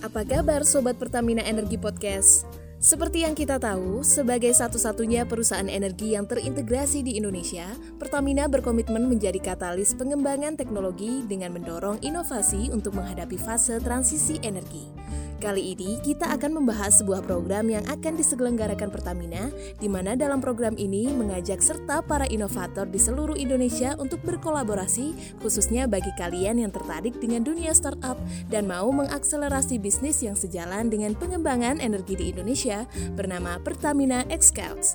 Apa kabar Sobat Pertamina Energi Podcast? Seperti yang kita tahu, sebagai satu-satunya perusahaan energi yang terintegrasi di Indonesia, Pertamina berkomitmen menjadi katalis pengembangan teknologi dengan mendorong inovasi untuk menghadapi fase transisi energi. Kali ini kita akan membahas sebuah program yang akan diselenggarakan Pertamina, di mana dalam program ini mengajak serta para inovator di seluruh Indonesia untuk berkolaborasi, khususnya bagi kalian yang tertarik dengan dunia startup dan mau mengakselerasi bisnis yang sejalan dengan pengembangan energi di Indonesia bernama Pertamina X Scouts.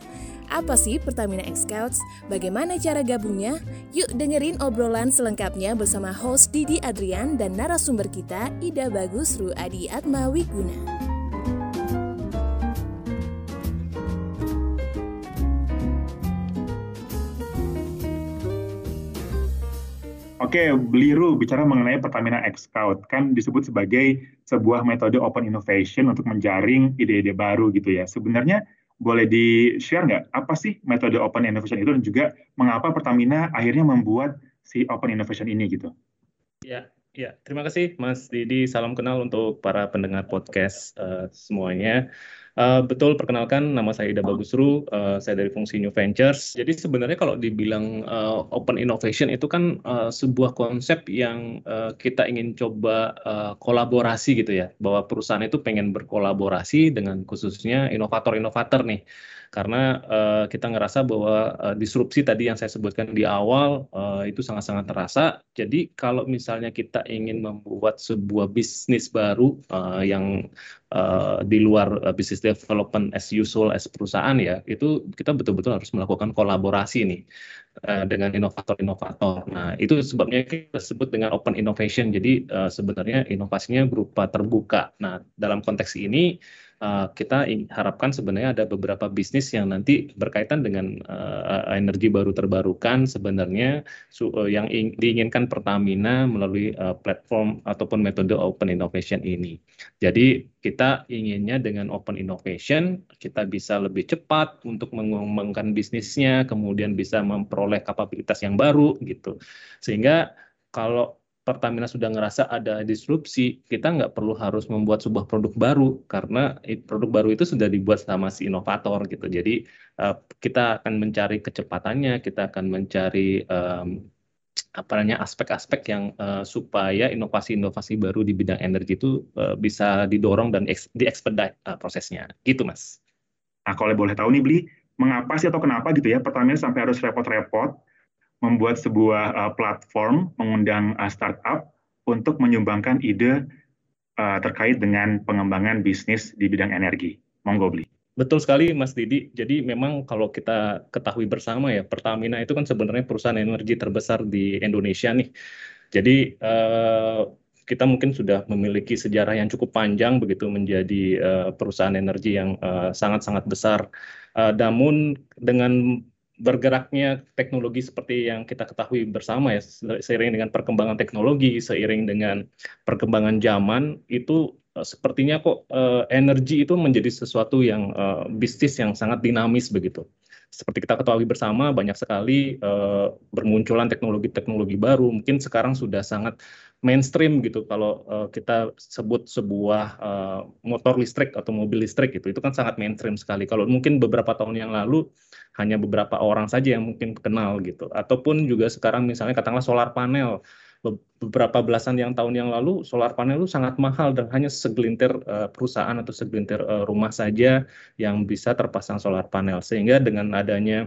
Apa sih Pertamina X Scouts? Bagaimana cara gabungnya? Yuk dengerin obrolan selengkapnya bersama host Didi Adrian dan narasumber kita Ida Bagus Ru Adi Atma Wiguna. Oke, Beliru bicara mengenai Pertamina X Scout kan disebut sebagai sebuah metode open innovation untuk menjaring ide-ide baru gitu ya. Sebenarnya boleh di-share nggak apa sih metode open innovation itu dan juga mengapa Pertamina akhirnya membuat si open innovation ini gitu? Ya, ya. Terima kasih Mas Didi. Salam kenal untuk para pendengar podcast uh, semuanya. Uh, betul, perkenalkan nama saya Ida Bagusru, uh, saya dari fungsi New Ventures. Jadi sebenarnya kalau dibilang uh, open innovation itu kan uh, sebuah konsep yang uh, kita ingin coba uh, kolaborasi gitu ya, bahwa perusahaan itu pengen berkolaborasi dengan khususnya inovator-inovator nih karena uh, kita ngerasa bahwa uh, disrupsi tadi yang saya sebutkan di awal uh, itu sangat-sangat terasa. Jadi kalau misalnya kita ingin membuat sebuah bisnis baru uh, yang uh, di luar uh, bisnis development as usual as perusahaan ya, itu kita betul-betul harus melakukan kolaborasi nih uh, dengan inovator-inovator. Nah itu sebabnya kita sebut dengan open innovation. Jadi uh, sebenarnya inovasinya berupa terbuka. Nah dalam konteks ini uh, kita harapkan sebenarnya ada beberapa bisnis yang nanti berkaitan dengan uh, energi baru terbarukan sebenarnya uh, yang diinginkan Pertamina melalui uh, platform ataupun metode open innovation ini. Jadi kita inginnya dengan open innovation kita bisa lebih cepat untuk mengembangkan bisnisnya, kemudian bisa memperoleh kapabilitas yang baru gitu. Sehingga kalau Pertamina sudah ngerasa ada disrupsi, kita nggak perlu harus membuat sebuah produk baru karena produk baru itu sudah dibuat sama si inovator gitu. Jadi uh, kita akan mencari kecepatannya, kita akan mencari um, apa namanya aspek-aspek yang uh, supaya inovasi-inovasi baru di bidang energi itu uh, bisa didorong dan diekspedite uh, prosesnya. Gitu, Mas. Nah, kalau boleh tahu nih, Bli, mengapa sih atau kenapa gitu ya Pertamina sampai harus repot-repot membuat sebuah uh, platform mengundang uh, startup untuk menyumbangkan ide uh, terkait dengan pengembangan bisnis di bidang energi. Monggo beli. Betul sekali Mas Didi. Jadi memang kalau kita ketahui bersama ya, Pertamina itu kan sebenarnya perusahaan energi terbesar di Indonesia nih. Jadi kita mungkin sudah memiliki sejarah yang cukup panjang begitu menjadi perusahaan energi yang sangat-sangat besar. Namun dengan bergeraknya teknologi seperti yang kita ketahui bersama ya seiring dengan perkembangan teknologi seiring dengan perkembangan zaman itu uh, sepertinya kok uh, energi itu menjadi sesuatu yang uh, bisnis yang sangat dinamis begitu. Seperti kita ketahui bersama banyak sekali uh, bermunculan teknologi-teknologi baru mungkin sekarang sudah sangat mainstream gitu. Kalau uh, kita sebut sebuah uh, motor listrik atau mobil listrik gitu itu kan sangat mainstream sekali. Kalau mungkin beberapa tahun yang lalu hanya beberapa orang saja yang mungkin kenal gitu. Ataupun juga sekarang misalnya katakanlah solar panel. Beberapa belasan yang tahun yang lalu solar panel itu sangat mahal dan hanya segelintir uh, perusahaan atau segelintir uh, rumah saja yang bisa terpasang solar panel. Sehingga dengan adanya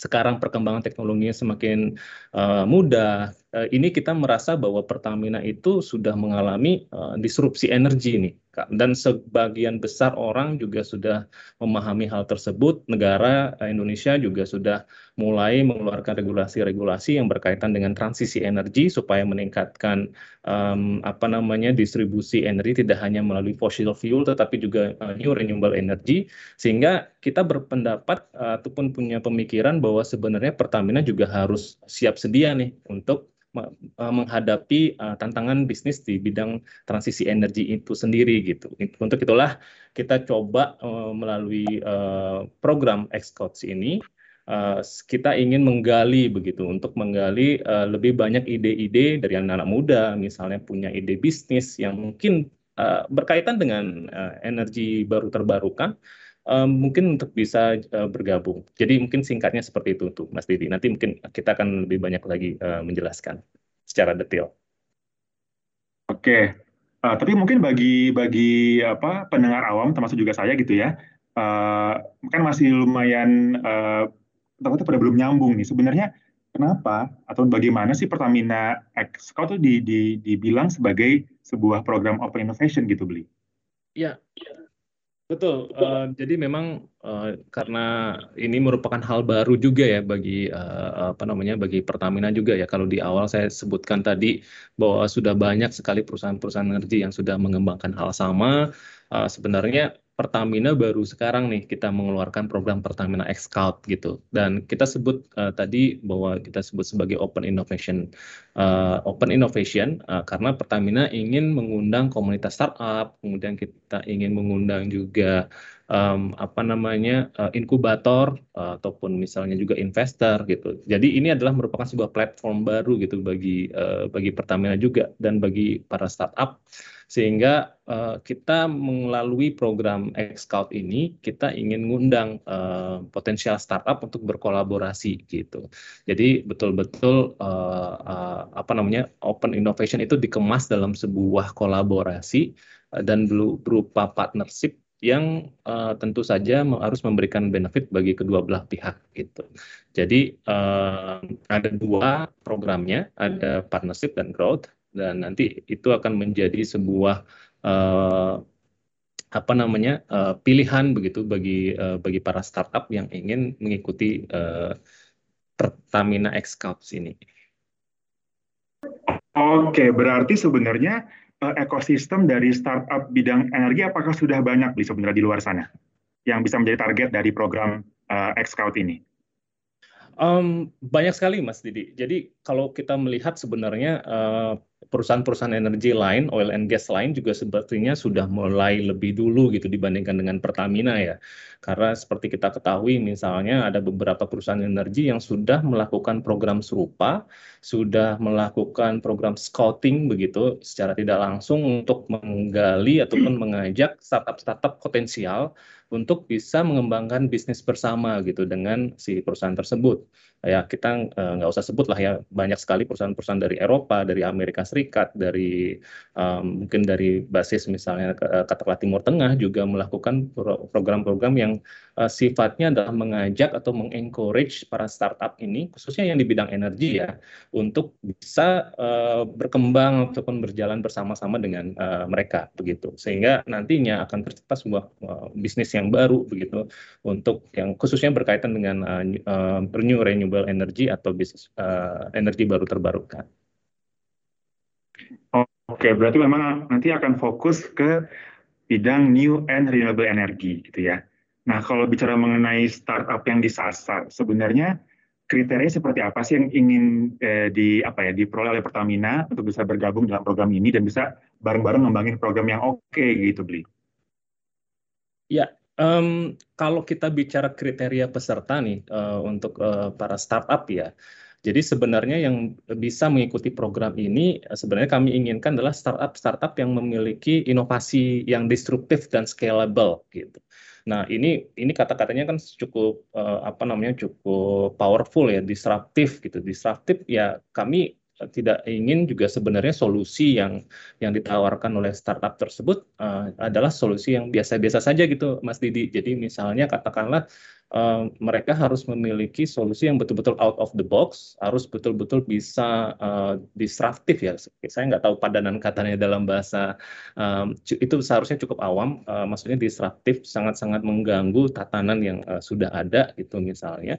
sekarang perkembangan teknologinya semakin uh, mudah ini kita merasa bahwa Pertamina itu sudah mengalami uh, disrupsi energi ini dan sebagian besar orang juga sudah memahami hal tersebut. Negara eh, Indonesia juga sudah mulai mengeluarkan regulasi-regulasi yang berkaitan dengan transisi energi supaya meningkatkan um, apa namanya distribusi energi tidak hanya melalui fossil fuel tetapi juga new renewable energy sehingga kita berpendapat ataupun punya pemikiran bahwa sebenarnya Pertamina juga harus siap sedia nih untuk Eh, menghadapi uh, tantangan bisnis di bidang transisi energi itu sendiri gitu. Untuk itulah kita coba uh, melalui uh, program Xcodes ini uh, kita ingin menggali begitu untuk menggali uh, lebih banyak ide-ide dari anak-anak muda misalnya punya ide bisnis yang mungkin uh, berkaitan dengan uh, energi baru terbarukan, uh, mungkin untuk bisa uh, bergabung. Jadi mungkin singkatnya seperti itu untuk Mas Didi. Nanti mungkin kita akan lebih banyak lagi uh, menjelaskan secara detail. Oke, uh, tapi mungkin bagi bagi apa pendengar awam termasuk juga saya gitu ya, uh, kan masih lumayan uh, pada belum nyambung nih. Sebenarnya kenapa atau bagaimana sih Pertamina X kau tuh di, di, dibilang sebagai sebuah program open innovation gitu beli? Ya, betul. Uh, jadi memang uh, karena ini merupakan hal baru juga ya bagi uh, apa namanya bagi Pertamina juga ya. Kalau di awal saya sebutkan tadi bahwa sudah banyak sekali perusahaan-perusahaan energi yang sudah mengembangkan hal sama. Uh, sebenarnya Pertamina baru sekarang nih kita mengeluarkan program Pertamina X Scout gitu. Dan kita sebut uh, tadi bahwa kita sebut sebagai open innovation uh, open innovation uh, karena Pertamina ingin mengundang komunitas startup kemudian kita ingin mengundang juga um, apa namanya uh, inkubator uh, ataupun misalnya juga investor gitu. Jadi ini adalah merupakan sebuah platform baru gitu bagi uh, bagi Pertamina juga dan bagi para startup sehingga uh, kita melalui program X-Scout ini kita ingin ngundang uh, potensial startup untuk berkolaborasi gitu. Jadi betul-betul uh, uh, apa namanya open innovation itu dikemas dalam sebuah kolaborasi uh, dan berupa partnership yang uh, tentu saja harus memberikan benefit bagi kedua belah pihak gitu. Jadi uh, ada dua programnya, ada partnership dan growth dan nanti itu akan menjadi sebuah uh, apa namanya uh, pilihan begitu bagi uh, bagi para startup yang ingin mengikuti uh, Pertamina X Cups ini. Oke, berarti sebenarnya uh, ekosistem dari startup bidang energi apakah sudah banyak di sebenarnya di luar sana yang bisa menjadi target dari program uh, X Scout ini? Um, banyak sekali, Mas Didi. Jadi kalau kita melihat sebenarnya uh, perusahaan-perusahaan energi lain, oil and gas lain juga sepertinya sudah mulai lebih dulu gitu dibandingkan dengan Pertamina ya. Karena seperti kita ketahui misalnya ada beberapa perusahaan energi yang sudah melakukan program serupa, sudah melakukan program scouting begitu secara tidak langsung untuk menggali ataupun mengajak startup-startup potensial untuk bisa mengembangkan bisnis bersama gitu dengan si perusahaan tersebut. Ya kita eh, nggak usah sebut lah ya banyak sekali perusahaan-perusahaan dari Eropa, dari Amerika Serikat, dari um, mungkin dari basis misalnya eh, katakanlah Timur Tengah juga melakukan program-program yang uh, sifatnya adalah mengajak atau mengencourage para startup ini khususnya yang di bidang energi ya untuk bisa uh, berkembang ataupun berjalan bersama-sama dengan uh, mereka begitu sehingga nantinya akan tercipta sebuah uh, bisnis yang baru begitu untuk yang khususnya berkaitan dengan uh, uh, new renewable energy atau bisnis uh, energi baru terbarukan. Oke, berarti memang nanti akan fokus ke bidang new and renewable energy gitu ya. Nah, kalau bicara mengenai startup yang disasar, sebenarnya kriteria seperti apa sih yang ingin eh, di apa ya diperoleh oleh Pertamina untuk bisa bergabung dalam program ini dan bisa bareng-bareng ngembangin program yang oke okay, gitu, Beli? Ya, Um, kalau kita bicara kriteria peserta nih uh, untuk uh, para startup ya, jadi sebenarnya yang bisa mengikuti program ini sebenarnya kami inginkan adalah startup-startup yang memiliki inovasi yang disruptif dan scalable gitu. Nah ini ini kata-katanya kan cukup uh, apa namanya cukup powerful ya disruptif gitu. Disruptif ya kami tidak ingin juga sebenarnya solusi yang yang ditawarkan oleh startup tersebut uh, adalah solusi yang biasa-biasa saja gitu Mas Didi. Jadi misalnya katakanlah uh, mereka harus memiliki solusi yang betul-betul out of the box, harus betul-betul bisa uh, disruptif ya. Saya nggak tahu padanan katanya dalam bahasa um, itu seharusnya cukup awam. Uh, maksudnya disruptif sangat-sangat mengganggu tatanan yang uh, sudah ada gitu misalnya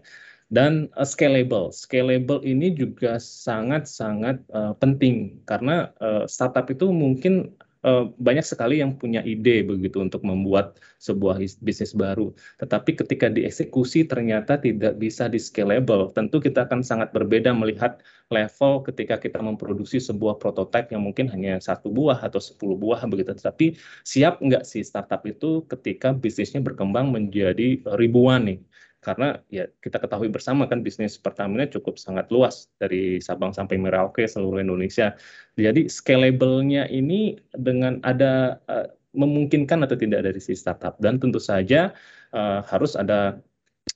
dan uh, scalable. Scalable ini juga sangat-sangat uh, penting karena uh, startup itu mungkin uh, banyak sekali yang punya ide begitu untuk membuat sebuah bisnis baru. Tetapi ketika dieksekusi ternyata tidak bisa di scalable. Tentu kita akan sangat berbeda melihat level ketika kita memproduksi sebuah prototipe yang mungkin hanya satu buah atau sepuluh buah begitu. Tetapi siap nggak sih startup itu ketika bisnisnya berkembang menjadi ribuan nih karena ya kita ketahui bersama kan bisnis Pertamina cukup sangat luas dari Sabang sampai Merauke seluruh Indonesia. Jadi scalable-nya ini dengan ada uh, memungkinkan atau tidak dari si startup. Dan tentu saja uh, harus ada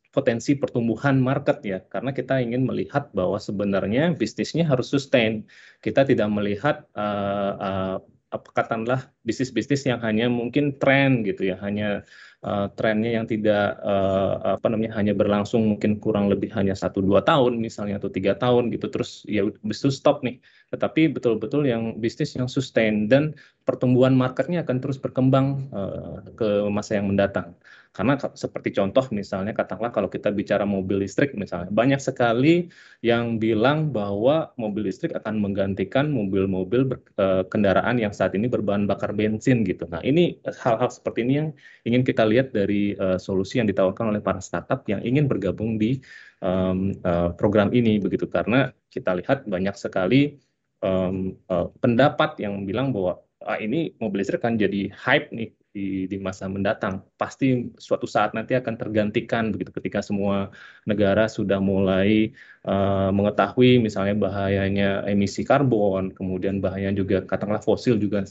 potensi pertumbuhan market ya. Karena kita ingin melihat bahwa sebenarnya bisnisnya harus sustain. Kita tidak melihat uh, uh, katakanlah bisnis-bisnis yang hanya mungkin tren gitu ya hanya uh, trennya yang tidak uh, apa namanya hanya berlangsung mungkin kurang lebih hanya satu dua tahun misalnya atau tiga tahun gitu terus ya bisnis stop nih. Tetapi betul-betul yang bisnis yang sustain dan pertumbuhan marketnya akan terus berkembang uh, ke masa yang mendatang karena seperti contoh misalnya katakanlah kalau kita bicara mobil listrik misalnya banyak sekali yang bilang bahwa mobil listrik akan menggantikan mobil-mobil uh, kendaraan yang saat ini berbahan bakar bensin gitu. Nah, ini hal-hal seperti ini yang ingin kita lihat dari uh, solusi yang ditawarkan oleh para startup yang ingin bergabung di um, uh, program ini begitu karena kita lihat banyak sekali um, uh, pendapat yang bilang bahwa ah, ini mobil listrik akan jadi hype nih di, di masa mendatang. Pasti suatu saat nanti akan tergantikan begitu ketika semua negara sudah mulai uh, mengetahui misalnya bahayanya emisi karbon, kemudian bahaya juga katakanlah fosil juga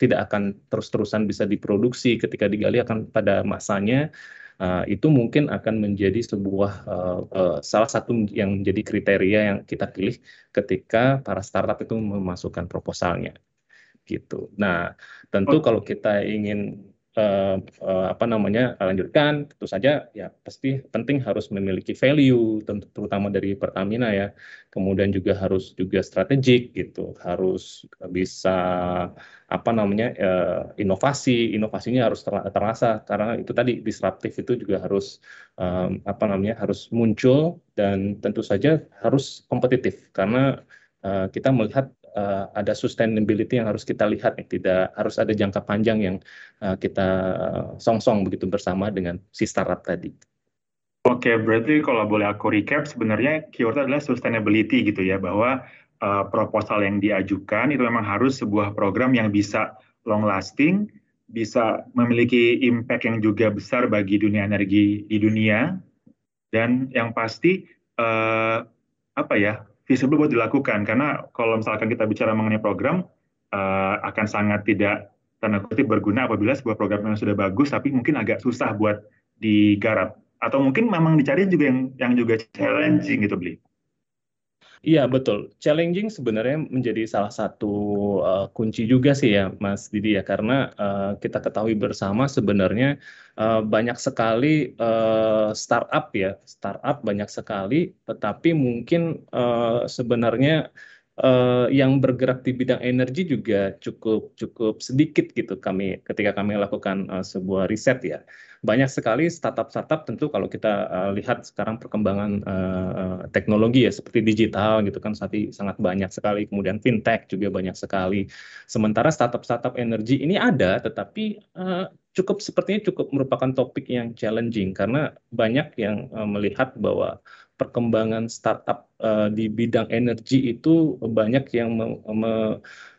tidak akan terus-terusan bisa diproduksi ketika digali akan pada masanya Uh, itu mungkin akan menjadi sebuah uh, uh, salah satu yang menjadi kriteria yang kita pilih ketika para startup itu memasukkan proposalnya gitu. Nah, tentu kalau kita ingin uh, uh, apa namanya lanjutkan, tentu saja ya pasti penting harus memiliki value, tentu terutama dari Pertamina ya. Kemudian juga harus juga strategik gitu, harus bisa apa namanya uh, inovasi, inovasinya harus terasa karena itu tadi disruptif itu juga harus um, apa namanya harus muncul dan tentu saja harus kompetitif karena kita melihat uh, ada sustainability yang harus kita lihat nih, tidak harus ada jangka panjang yang uh, kita song-song begitu bersama dengan si startup tadi. Oke, berarti kalau boleh aku recap, sebenarnya keyword adalah sustainability gitu ya, bahwa uh, proposal yang diajukan itu memang harus sebuah program yang bisa long lasting, bisa memiliki impact yang juga besar bagi dunia energi di dunia, dan yang pasti uh, apa ya visible buat dilakukan karena kalau misalkan kita bicara mengenai program uh, akan sangat tidak tanda kutip berguna apabila sebuah program yang sudah bagus tapi mungkin agak susah buat digarap atau mungkin memang dicari juga yang yang juga challenging gitu beli. Iya betul, challenging sebenarnya menjadi salah satu uh, kunci juga sih ya Mas Didi ya. Karena uh, kita ketahui bersama sebenarnya uh, banyak sekali uh, startup ya. Startup banyak sekali, tetapi mungkin uh, sebenarnya uh, yang bergerak di bidang energi juga cukup cukup sedikit gitu kami ketika kami lakukan uh, sebuah riset ya banyak sekali startup-startup tentu kalau kita uh, lihat sekarang perkembangan uh, teknologi ya seperti digital gitu kan saat sangat banyak sekali. Kemudian fintech juga banyak sekali. Sementara startup-startup energi ini ada tetapi uh, cukup sepertinya cukup merupakan topik yang challenging. Karena banyak yang uh, melihat bahwa perkembangan startup uh, di bidang energi itu banyak yang me, me,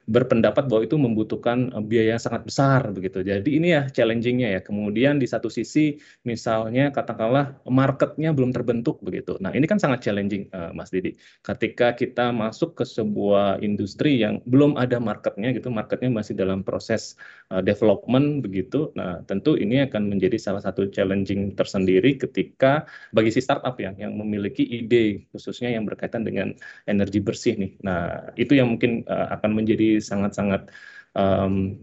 berpendapat bahwa itu membutuhkan eh, biaya yang sangat besar begitu. Jadi ini ya challengingnya ya. Kemudian di satu sisi misalnya katakanlah marketnya belum terbentuk begitu. Nah ini kan sangat challenging uh, Mas Didi. Ketika kita masuk ke sebuah industri yang belum ada marketnya gitu, marketnya masih dalam proses uh, development begitu. Nah tentu ini akan menjadi salah satu challenging tersendiri ketika bagi si startup yang yang memiliki ide khususnya yang berkaitan dengan energi bersih nih. Nah itu yang mungkin uh, akan menjadi sangat-sangat um,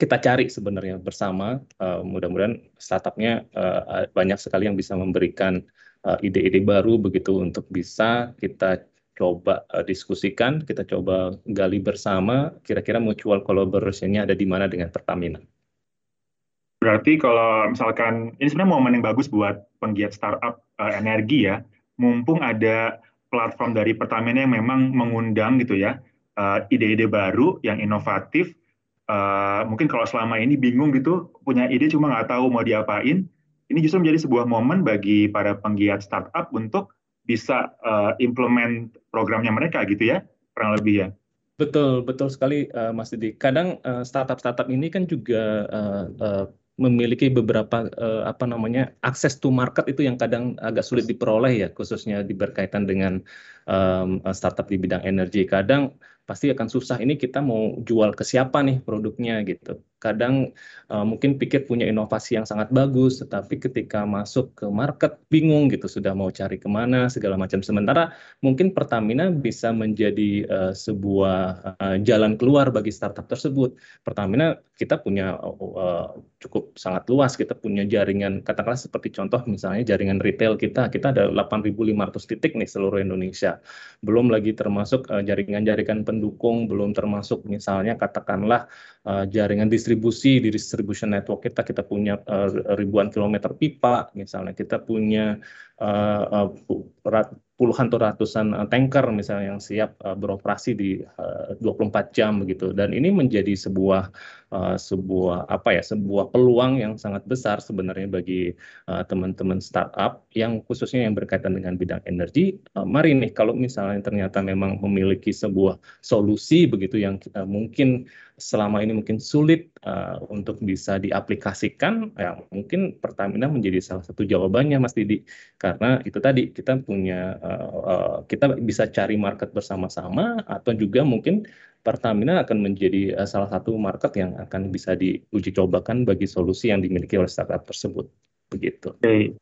kita cari sebenarnya bersama. Uh, mudah-mudahan startupnya uh, banyak sekali yang bisa memberikan ide-ide uh, baru begitu untuk bisa kita coba uh, diskusikan, kita coba gali bersama. Kira-kira mutual collaboration-nya ada di mana dengan Pertamina? Berarti kalau misalkan ini sebenarnya momen yang bagus buat penggiat startup uh, energi ya, mumpung ada platform dari Pertamina yang memang mengundang gitu ya Eh, ide-ide uh, baru yang inovatif. Uh, mungkin kalau selama ini bingung gitu, punya ide cuma nggak tahu mau diapain, ini justru menjadi sebuah momen bagi para penggiat startup untuk bisa uh, implement programnya mereka gitu ya, kurang lebih ya. Betul, betul sekali uh, Mas Didi. Kadang uh, startup-startup ini kan juga uh, uh, memiliki beberapa uh, apa namanya akses to market itu yang kadang agak sulit diperoleh ya khususnya berkaitan dengan um, startup di bidang energi. Kadang pasti akan susah ini kita mau jual ke siapa nih produknya? Gitu kadang uh, mungkin pikir punya inovasi yang sangat bagus, tetapi ketika masuk ke market bingung gitu, sudah mau cari ke mana segala macam. Sementara mungkin Pertamina bisa menjadi uh, sebuah uh, jalan keluar bagi startup tersebut. Pertamina kita punya uh, cukup sangat luas, kita punya jaringan katakanlah seperti contoh misalnya jaringan retail kita, kita ada 8.500 titik nih seluruh Indonesia. Belum lagi termasuk jaringan-jaringan pendukung, belum termasuk misalnya katakanlah uh, jaringan distribusi di distribution network kita kita punya uh, ribuan kilometer pipa misalnya kita punya uh, uh, puluhan atau ratusan tanker misalnya yang siap uh, beroperasi di uh, 24 jam begitu. Dan ini menjadi sebuah uh, sebuah apa ya sebuah peluang yang sangat besar sebenarnya bagi teman-teman uh, startup yang khususnya yang berkaitan dengan bidang energi uh, mari nih. Kalau misalnya ternyata memang memiliki sebuah solusi begitu yang uh, mungkin selama ini mungkin sulit uh, untuk bisa diaplikasikan ya mungkin Pertamina menjadi salah satu jawabannya Mas Didi karena itu tadi kita punya uh, uh, kita bisa cari market bersama-sama atau juga mungkin Pertamina akan menjadi uh, salah satu market yang akan bisa diuji cobakan bagi solusi yang dimiliki oleh startup tersebut. Begitu. Okay.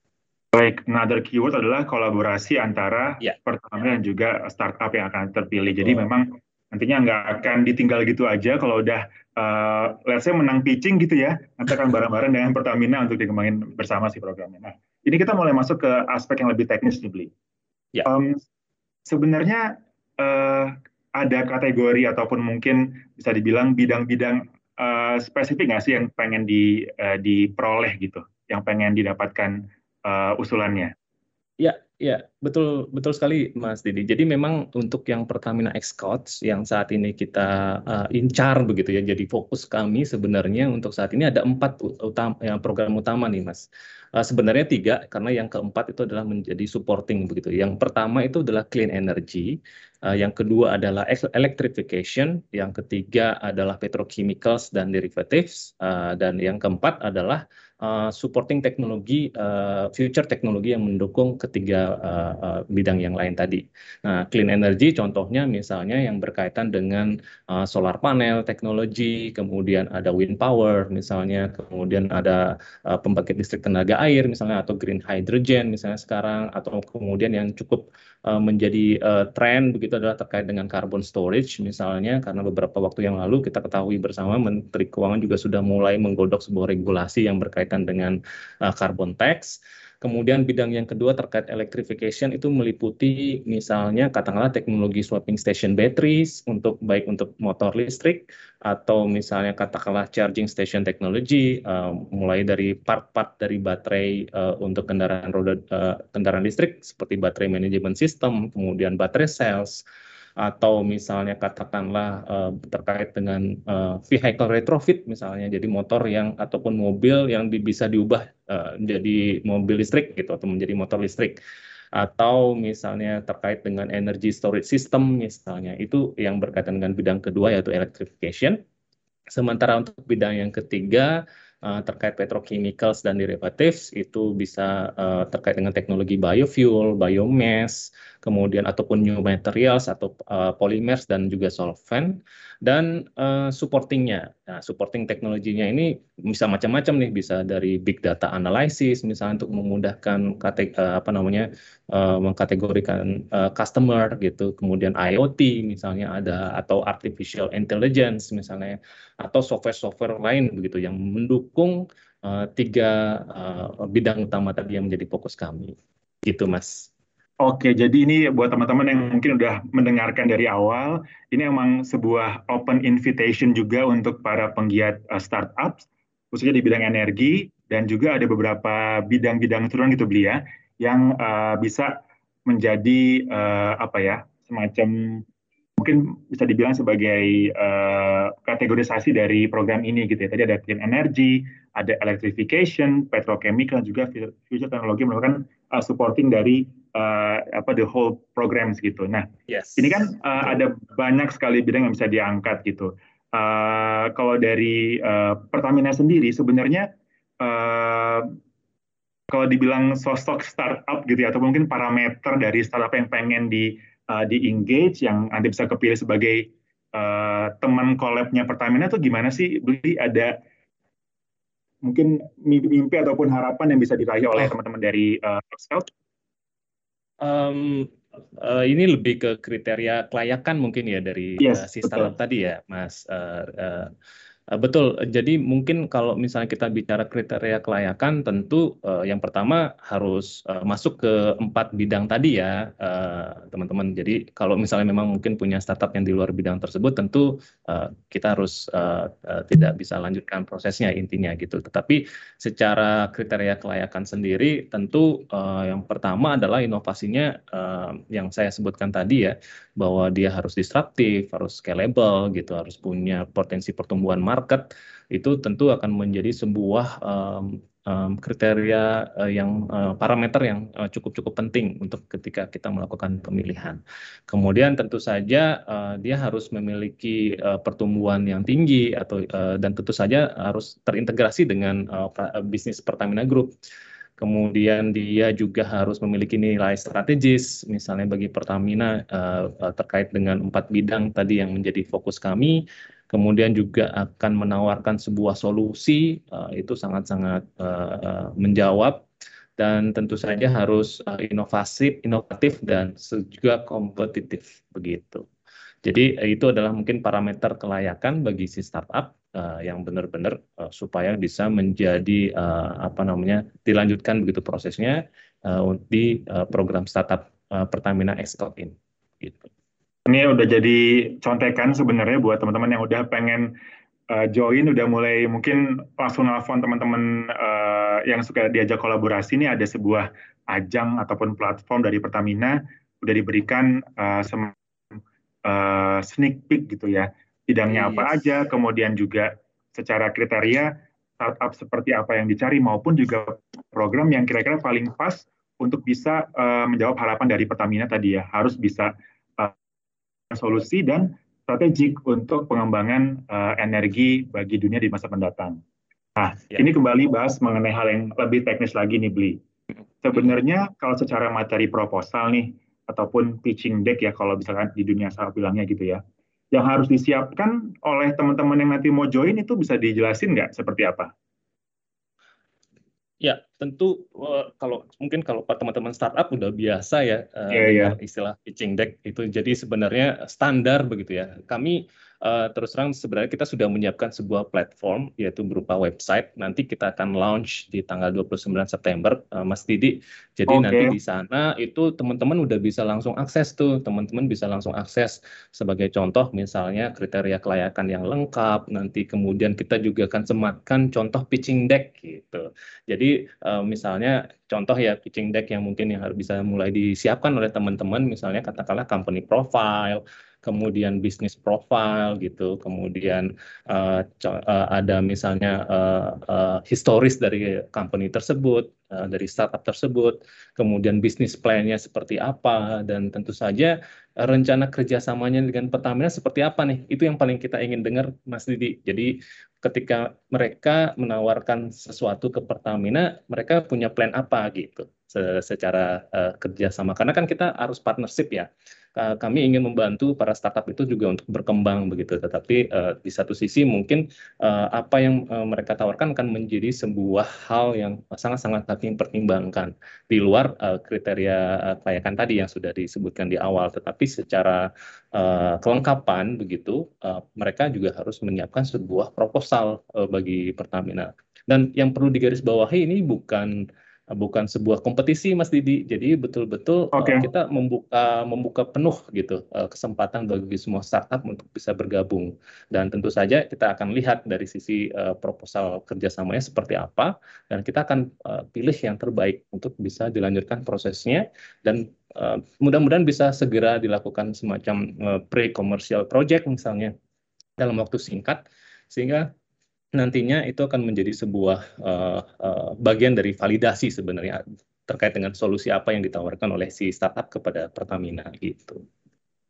Baik, another keyword adalah kolaborasi antara yeah. Pertamina dan juga startup yang akan terpilih. Jadi oh. memang nantinya nggak akan ditinggal gitu aja kalau udah uh, let's say menang pitching gitu ya nanti akan bareng-bareng dengan Pertamina untuk dikembangin bersama si programnya. Nah ini kita mulai masuk ke aspek yang lebih teknis nih Bli. Ya. Um, sebenarnya uh, ada kategori ataupun mungkin bisa dibilang bidang-bidang uh, spesifik nggak sih yang pengen di, uh, diperoleh gitu, yang pengen didapatkan uh, usulannya? Ya, ya, betul betul sekali Mas Didi. Jadi memang untuk yang Pertamina Xcoach yang saat ini kita uh, incar begitu ya. Jadi fokus kami sebenarnya untuk saat ini ada empat utama, yang program utama nih Mas. Uh, sebenarnya tiga karena yang keempat itu adalah menjadi supporting begitu. Yang pertama itu adalah clean energy, uh, yang kedua adalah electrification, yang ketiga adalah petrochemicals dan derivatives, uh, dan yang keempat adalah uh, supporting teknologi, uh, future teknologi yang mendukung ketiga uh, uh, bidang yang lain tadi. Nah, clean energy contohnya misalnya yang berkaitan dengan uh, solar panel teknologi, kemudian ada wind power misalnya, kemudian ada uh, pembangkit listrik tenaga air misalnya atau green hydrogen misalnya sekarang, atau kemudian yang cukup menjadi uh, tren begitu adalah terkait dengan carbon storage misalnya, karena beberapa waktu yang lalu kita ketahui bersama Menteri Keuangan juga sudah mulai menggodok sebuah regulasi yang berkaitan berkaitan dengan uh, carbon tax. Kemudian bidang yang kedua terkait electrification itu meliputi misalnya katakanlah teknologi swapping station batteries untuk baik untuk motor listrik atau misalnya katakanlah charging station technology uh, mulai dari part-part dari baterai uh, untuk kendaraan roda uh, kendaraan listrik seperti baterai management system, kemudian baterai cells atau misalnya katakanlah uh, terkait dengan uh, vehicle retrofit misalnya jadi motor yang ataupun mobil yang di, bisa diubah uh, menjadi mobil listrik gitu atau menjadi motor listrik. Atau misalnya terkait dengan energy storage system misalnya itu yang berkaitan dengan bidang kedua yaitu electrification. Sementara untuk bidang yang ketiga terkait petrochemicals dan derivatives itu bisa uh, terkait dengan teknologi biofuel, biomass, kemudian ataupun new materials atau uh, polymers dan juga solvent dan uh, supportingnya. Nah, supporting teknologinya ini bisa macam-macam nih, bisa dari big data analysis misalnya untuk memudahkan kate uh, apa namanya uh, mengkategorikan uh, customer gitu, kemudian IoT misalnya ada atau artificial intelligence misalnya atau software-software lain begitu yang mendukung uh, tiga uh, bidang utama tadi yang menjadi fokus kami. Gitu, Mas. Oke, jadi ini buat teman-teman yang mungkin udah mendengarkan dari awal, ini memang sebuah open invitation juga untuk para penggiat uh, startup, khususnya di bidang energi, dan juga ada beberapa bidang-bidang turunan gitu beli ya, yang uh, bisa menjadi uh, apa ya, semacam mungkin bisa dibilang sebagai uh, kategorisasi dari program ini gitu ya. Tadi ada clean energy, ada electrification, petrochemical, juga future teknologi merupakan uh, supporting dari uh, apa the whole programs gitu. Nah, yes. ini kan uh, ada banyak sekali bidang yang bisa diangkat gitu. Uh, kalau dari uh, Pertamina sendiri sebenarnya uh, kalau dibilang sosok startup gitu ya, atau mungkin parameter dari startup yang pengen di uh, di engage, yang nanti bisa kepilih sebagai uh, teman collabnya Pertamina itu gimana sih? Beli ada mungkin mimpi, ataupun harapan yang bisa diraih oleh oh. teman-teman dari uh, Scout? Um, uh, ini lebih ke kriteria kelayakan mungkin ya dari yes, uh, si startup tadi ya, Mas. Uh, uh, betul. Jadi mungkin kalau misalnya kita bicara kriteria kelayakan, tentu uh, yang pertama harus uh, masuk ke empat bidang tadi ya, teman-teman. Uh, Jadi kalau misalnya memang mungkin punya startup yang di luar bidang tersebut, tentu uh, kita harus uh, uh, tidak bisa lanjutkan prosesnya intinya gitu. Tetapi secara kriteria kelayakan sendiri, tentu uh, yang pertama adalah inovasinya uh, yang saya sebutkan tadi ya, bahwa dia harus disruptif, harus scalable gitu, harus punya potensi pertumbuhan market itu tentu akan menjadi sebuah um, um, kriteria uh, yang uh, parameter yang uh, cukup-cukup penting untuk ketika kita melakukan pemilihan. Kemudian tentu saja uh, dia harus memiliki uh, pertumbuhan yang tinggi atau uh, dan tentu saja harus terintegrasi dengan uh, bisnis Pertamina Group. Kemudian dia juga harus memiliki nilai strategis, misalnya bagi Pertamina uh, terkait dengan empat bidang tadi yang menjadi fokus kami, kemudian juga akan menawarkan sebuah solusi uh, itu sangat-sangat uh, menjawab. Dan tentu saja harus uh, inovatif, inovatif dan juga kompetitif begitu. Jadi itu adalah mungkin parameter kelayakan bagi si startup uh, yang benar-benar uh, supaya bisa menjadi uh, apa namanya dilanjutkan begitu prosesnya uh, di uh, program startup uh, Pertamina Export ini. Gitu ini udah jadi contekan sebenarnya buat teman-teman yang udah pengen uh, join, udah mulai mungkin langsung nelfon teman-teman uh, yang suka diajak kolaborasi ini ada sebuah ajang ataupun platform dari Pertamina udah diberikan uh, sem uh, sneak peek gitu ya bidangnya yes. apa aja, kemudian juga secara kriteria startup seperti apa yang dicari maupun juga program yang kira-kira paling pas untuk bisa uh, menjawab harapan dari Pertamina tadi ya harus bisa solusi dan strategik untuk pengembangan uh, energi bagi dunia di masa mendatang. Nah, ya. ini kembali bahas mengenai hal yang lebih teknis lagi nih, Bli. Sebenarnya kalau secara materi proposal nih, ataupun pitching deck ya kalau misalkan di dunia saya bilangnya gitu ya, yang harus disiapkan oleh teman-teman yang nanti mau join itu bisa dijelasin nggak seperti apa? Ya, tentu uh, kalau mungkin kalau teman-teman startup udah biasa ya uh, yeah, yeah. istilah pitching deck itu jadi sebenarnya standar begitu ya. Kami uh, terus terang sebenarnya kita sudah menyiapkan sebuah platform yaitu berupa website. Nanti kita akan launch di tanggal 29 September, uh, Mas Didi. Jadi okay. nanti di sana itu teman-teman udah bisa langsung akses tuh, teman-teman bisa langsung akses sebagai contoh misalnya kriteria kelayakan yang lengkap. Nanti kemudian kita juga akan sematkan contoh pitching deck gitu. Jadi uh, misalnya contoh ya pitching deck yang mungkin yang harus bisa mulai disiapkan oleh teman-teman misalnya katakanlah company profile kemudian bisnis profile gitu, kemudian uh, uh, ada misalnya uh, uh, historis dari company tersebut, uh, dari startup tersebut, kemudian bisnis plan-nya seperti apa, dan tentu saja rencana kerjasamanya dengan Pertamina seperti apa nih? Itu yang paling kita ingin dengar, Mas Didi. Jadi ketika mereka menawarkan sesuatu ke Pertamina, mereka punya plan apa gitu secara uh, kerjasama. Karena kan kita harus partnership ya kami ingin membantu para startup itu juga untuk berkembang begitu. Tetapi uh, di satu sisi mungkin uh, apa yang uh, mereka tawarkan akan menjadi sebuah hal yang sangat-sangat kami pertimbangkan di luar uh, kriteria kelayakan tadi yang sudah disebutkan di awal. Tetapi secara uh, kelengkapan begitu, uh, mereka juga harus menyiapkan sebuah proposal uh, bagi Pertamina. Dan yang perlu digarisbawahi ini bukan bukan sebuah kompetisi Mas Didi. Jadi betul-betul okay. uh, kita membuka membuka penuh gitu uh, kesempatan bagi semua startup untuk bisa bergabung. Dan tentu saja kita akan lihat dari sisi uh, proposal kerjasamanya seperti apa dan kita akan uh, pilih yang terbaik untuk bisa dilanjutkan prosesnya dan uh, mudah-mudahan bisa segera dilakukan semacam uh, pre-commercial project misalnya dalam waktu singkat sehingga nantinya itu akan menjadi sebuah uh, uh, bagian dari validasi sebenarnya terkait dengan solusi apa yang ditawarkan oleh si startup kepada Pertamina gitu.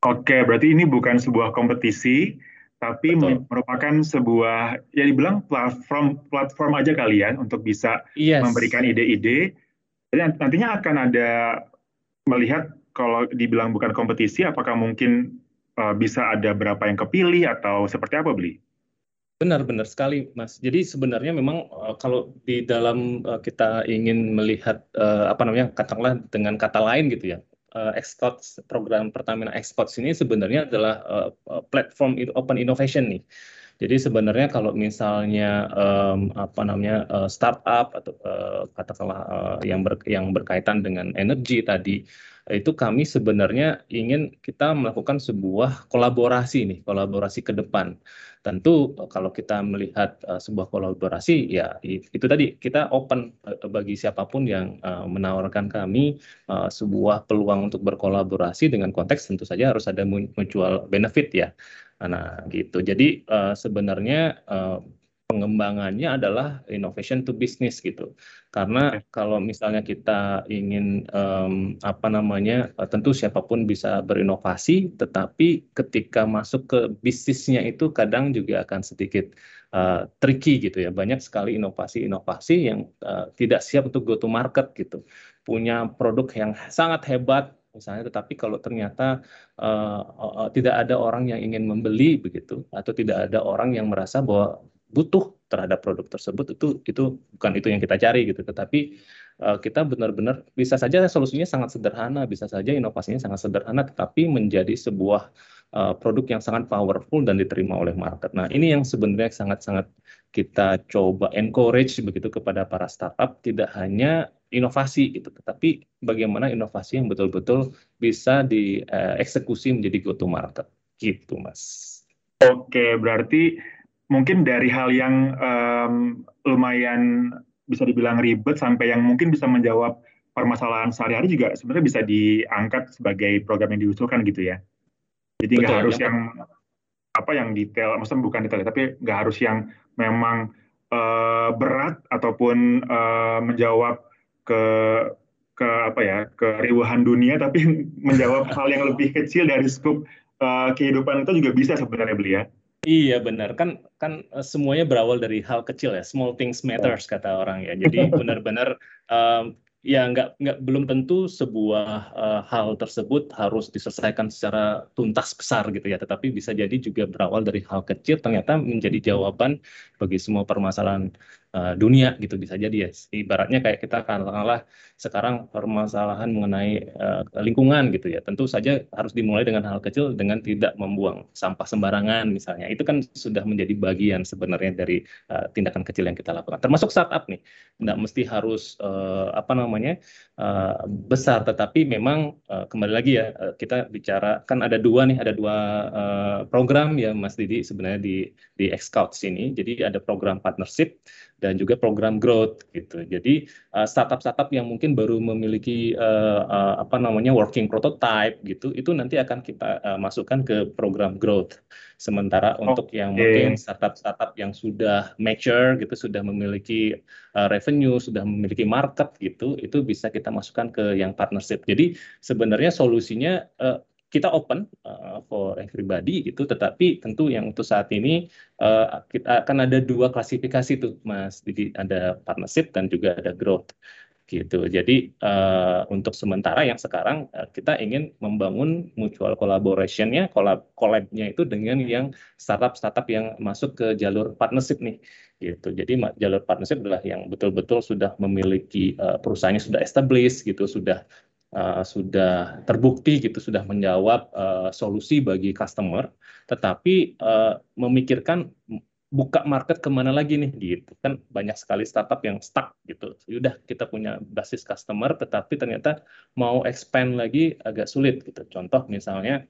Oke, berarti ini bukan sebuah kompetisi, tapi Betul. merupakan sebuah ya dibilang platform platform aja kalian ya untuk bisa yes. memberikan ide-ide. Jadi nantinya akan ada melihat kalau dibilang bukan kompetisi, apakah mungkin uh, bisa ada berapa yang kepilih atau seperti apa beli? Benar-benar sekali, Mas. Jadi sebenarnya memang uh, kalau di dalam uh, kita ingin melihat uh, apa namanya, katakanlah dengan kata lain gitu ya, uh, Xcodes program Pertamina Xcodes ini sebenarnya adalah uh, platform open innovation nih. Jadi sebenarnya kalau misalnya um, apa namanya uh, startup atau uh, katakanlah uh, yang ber, yang berkaitan dengan energi tadi itu kami sebenarnya ingin kita melakukan sebuah kolaborasi nih, kolaborasi ke depan. Tentu kalau kita melihat uh, sebuah kolaborasi ya itu tadi kita open uh, bagi siapa pun yang uh, menawarkan kami uh, sebuah peluang untuk berkolaborasi dengan konteks tentu saja harus ada mutual benefit ya. Nah, gitu. Jadi uh, sebenarnya uh, pengembangannya adalah innovation to business gitu. Karena okay. kalau misalnya kita ingin um, apa namanya, uh, tentu siapa pun bisa berinovasi, tetapi ketika masuk ke bisnisnya itu kadang juga akan sedikit uh, tricky gitu ya. Banyak sekali inovasi-inovasi yang uh, tidak siap untuk go to market gitu. Punya produk yang sangat hebat misalnya tetapi kalau ternyata uh, uh, tidak ada orang yang ingin membeli begitu atau tidak ada orang yang merasa bahwa butuh terhadap produk tersebut itu itu bukan itu yang kita cari gitu tetapi uh, kita benar-benar bisa saja solusinya sangat sederhana bisa saja inovasinya sangat sederhana tetapi menjadi sebuah uh, produk yang sangat powerful dan diterima oleh market. Nah, ini yang sebenarnya sangat-sangat kita coba encourage begitu kepada para startup tidak hanya inovasi gitu, tetapi bagaimana inovasi yang betul-betul bisa dieksekusi menjadi go to market gitu, Mas. Oke, berarti mungkin dari hal yang um, lumayan bisa dibilang ribet sampai yang mungkin bisa menjawab permasalahan sehari-hari juga sebenarnya bisa diangkat sebagai program yang diusulkan gitu ya. Jadi nggak harus ya. yang apa yang detail, maksudnya bukan detail, tapi nggak harus yang memang uh, berat ataupun uh, menjawab ke ke apa ya keriuhan dunia, tapi menjawab hal yang lebih kecil dari skup uh, kehidupan itu juga bisa sebenarnya beli ya. Iya benar. Kan kan semuanya berawal dari hal kecil ya. Small things matters kata orang ya. Jadi benar-benar um, ya nggak nggak belum tentu sebuah uh, hal tersebut harus diselesaikan secara tuntas besar gitu ya. Tetapi bisa jadi juga berawal dari hal kecil ternyata menjadi jawaban bagi semua permasalahan uh, dunia gitu bisa jadi ya. Ibaratnya kayak kita katakanlah sekarang permasalahan mengenai uh, lingkungan gitu ya. Tentu saja harus dimulai dengan hal kecil dengan tidak membuang sampah sembarangan misalnya. Itu kan sudah menjadi bagian sebenarnya dari uh, tindakan kecil yang kita lakukan. Termasuk startup nih. Nggak mesti harus uh, apa namanya uh, besar tetapi memang uh, kembali lagi ya uh, kita bicara kan ada dua nih ada dua uh, program ya Mas Didi sebenarnya di di Xcouts ini. Jadi ada program partnership dan juga program growth gitu jadi uh, startup-startup yang mungkin baru memiliki uh, uh, apa namanya working prototype gitu itu nanti akan kita uh, masukkan ke program growth sementara okay. untuk yang mungkin startup-startup yang sudah mature gitu sudah memiliki uh, revenue sudah memiliki market gitu itu bisa kita masukkan ke yang partnership. Jadi sebenarnya solusinya uh, kita open uh, for everybody gitu, tetapi tentu yang untuk saat ini uh, kita akan ada dua klasifikasi tuh, Mas. Jadi ada partnership dan juga ada growth gitu. Jadi uh, untuk sementara yang sekarang uh, kita ingin membangun mutual collaboration-nya, collab collab-nya itu dengan yang startup-startup yang masuk ke jalur partnership nih gitu. Jadi jalur partnership adalah yang betul-betul sudah memiliki uh, perusahaannya sudah established gitu, sudah uh, sudah terbukti gitu, sudah menjawab uh, solusi bagi customer, tetapi uh, memikirkan buka market ke mana lagi nih gitu. Kan banyak sekali startup yang stuck gitu. Sudah kita punya basis customer tetapi ternyata mau expand lagi agak sulit gitu. Contoh misalnya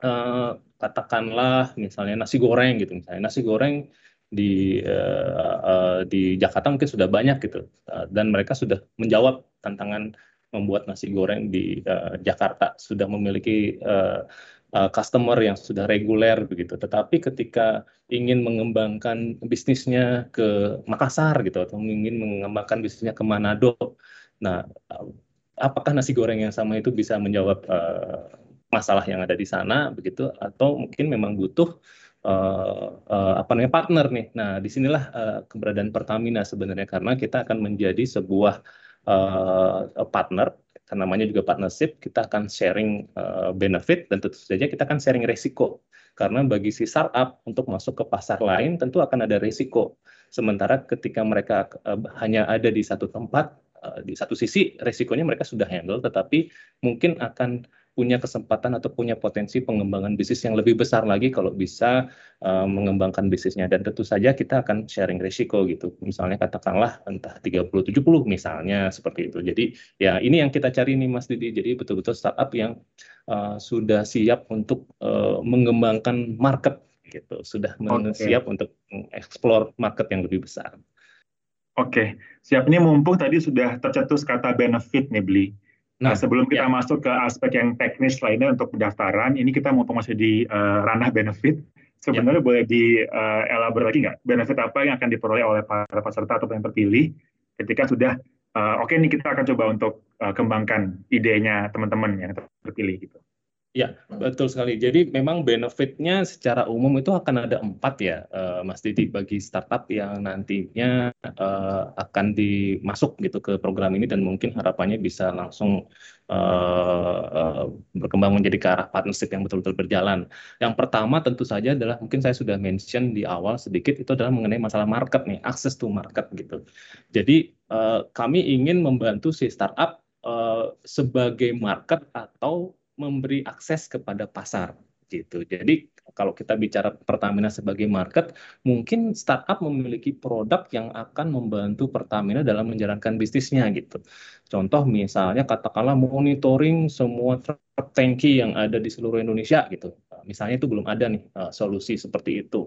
eh, katakanlah misalnya nasi goreng gitu misalnya. Nasi goreng di uh, uh, di Jakarta mungkin sudah banyak gitu uh, dan mereka sudah menjawab tantangan membuat nasi goreng di uh, Jakarta sudah memiliki uh, customer yang sudah reguler begitu. Tetapi ketika ingin mengembangkan bisnisnya ke Makassar gitu atau ingin mengembangkan bisnisnya ke Manado, nah apakah nasi goreng yang sama itu bisa menjawab uh, masalah yang ada di sana begitu atau mungkin memang butuh uh, uh, apa namanya partner nih. Nah, di sinilah uh, keberadaan Pertamina sebenarnya karena kita akan menjadi sebuah uh, partner namanya juga partnership, kita akan sharing uh, benefit dan tentu saja kita akan sharing resiko. Karena bagi si startup untuk masuk ke pasar lain tentu akan ada resiko. Sementara ketika mereka uh, hanya ada di satu tempat, uh, di satu sisi resikonya mereka sudah handle, tetapi mungkin akan punya kesempatan atau punya potensi pengembangan bisnis yang lebih besar lagi kalau bisa uh, mengembangkan bisnisnya. Dan tentu saja kita akan sharing risiko gitu. Misalnya katakanlah entah 30 70 misalnya seperti itu. Jadi ya ini yang kita cari nih Mas Didi. Jadi betul-betul startup yang uh, sudah siap untuk uh, mengembangkan market gitu. Sudah okay. siap untuk mengeksplor market yang lebih besar. Oke, siap. Ini mumpung tadi sudah tercetus kata benefit nih, Beli. Nah, nah, sebelum kita ya. masuk ke aspek yang teknis lainnya untuk pendaftaran, ini kita mau masih di uh, ranah benefit. Sebenarnya ya. boleh di uh, elaborate lagi nggak? Benefit apa yang akan diperoleh oleh para peserta atau yang terpilih ketika sudah uh, oke okay, ini kita akan coba untuk uh, kembangkan idenya teman-teman yang terpilih gitu. Ya, betul sekali. Jadi memang benefitnya secara umum itu akan ada empat ya, uh, Mas Didi, bagi startup yang nantinya uh, akan dimasuk gitu ke program ini dan mungkin harapannya bisa langsung uh, uh, berkembang menjadi ke arah partnership yang betul-betul berjalan. Yang pertama tentu saja adalah mungkin saya sudah mention di awal sedikit itu adalah mengenai masalah market nih, access to market gitu. Jadi uh, kami ingin membantu si startup uh, sebagai market atau memberi akses kepada pasar gitu. Jadi kalau kita bicara Pertamina sebagai market, mungkin startup memiliki produk yang akan membantu Pertamina dalam menjalankan bisnisnya gitu. Contoh misalnya katakanlah monitoring semua truk tangki yang ada di seluruh Indonesia gitu. Misalnya itu belum ada nih uh, solusi seperti itu.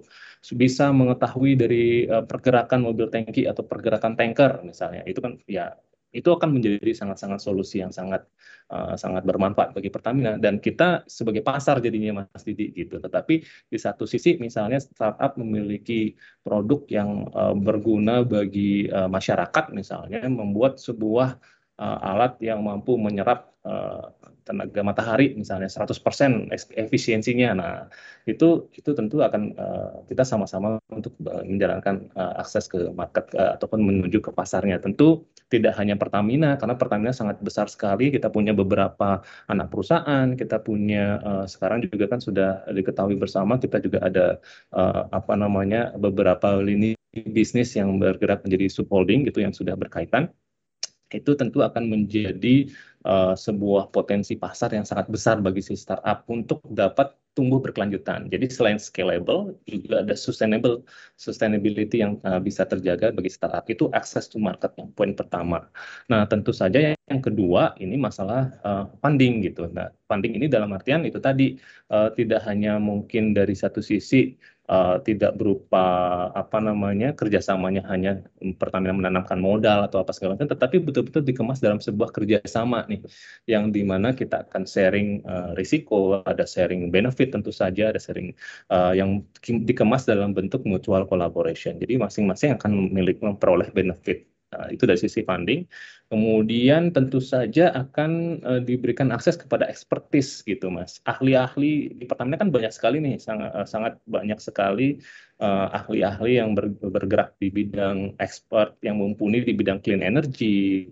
Bisa mengetahui dari uh, pergerakan mobil tangki atau pergerakan tanker misalnya. Itu kan ya itu akan menjadi sangat-sangat solusi yang sangat uh, sangat bermanfaat bagi Pertamina dan kita sebagai pasar jadinya Mas Didi gitu. Tetapi di satu sisi misalnya startup memiliki produk yang uh, berguna bagi uh, masyarakat misalnya membuat sebuah uh, alat yang mampu menyerap uh, tenaga matahari misalnya 100% efisiensinya. Nah, itu itu tentu akan uh, kita sama-sama untuk menjalankan uh, akses ke market uh, ataupun menuju ke pasarnya. Tentu tidak hanya Pertamina karena Pertamina sangat besar sekali. Kita punya beberapa anak perusahaan, kita punya uh, sekarang juga kan sudah diketahui bersama kita juga ada uh, apa namanya beberapa lini bisnis yang bergerak menjadi subholding gitu yang sudah berkaitan itu tentu akan menjadi uh, sebuah potensi pasar yang sangat besar bagi si startup untuk dapat tumbuh berkelanjutan. Jadi selain scalable juga ada sustainable sustainability yang uh, bisa terjaga bagi startup itu access to market yang poin pertama. Nah tentu saja yang kedua ini masalah uh, funding gitu. Nah funding ini dalam artian itu tadi uh, tidak hanya mungkin dari satu sisi uh, tidak berupa apa namanya kerjasamanya hanya Pertamina menanamkan modal atau apa segala macam, tetapi betul-betul dikemas dalam sebuah kerjasama nih, yang di mana kita akan sharing uh, risiko, ada sharing benefit tentu saja, ada sharing uh, yang dikemas dalam bentuk mutual collaboration. Jadi masing-masing akan memiliki memperoleh benefit Nah, itu dari sisi funding. Kemudian tentu saja akan uh, diberikan akses kepada expertise gitu, Mas. Ahli-ahli di Pertamina kan banyak sekali nih, sangat uh, sangat banyak sekali uh, ahli-ahli yang ber, bergerak di bidang expert yang mumpuni di bidang clean energy,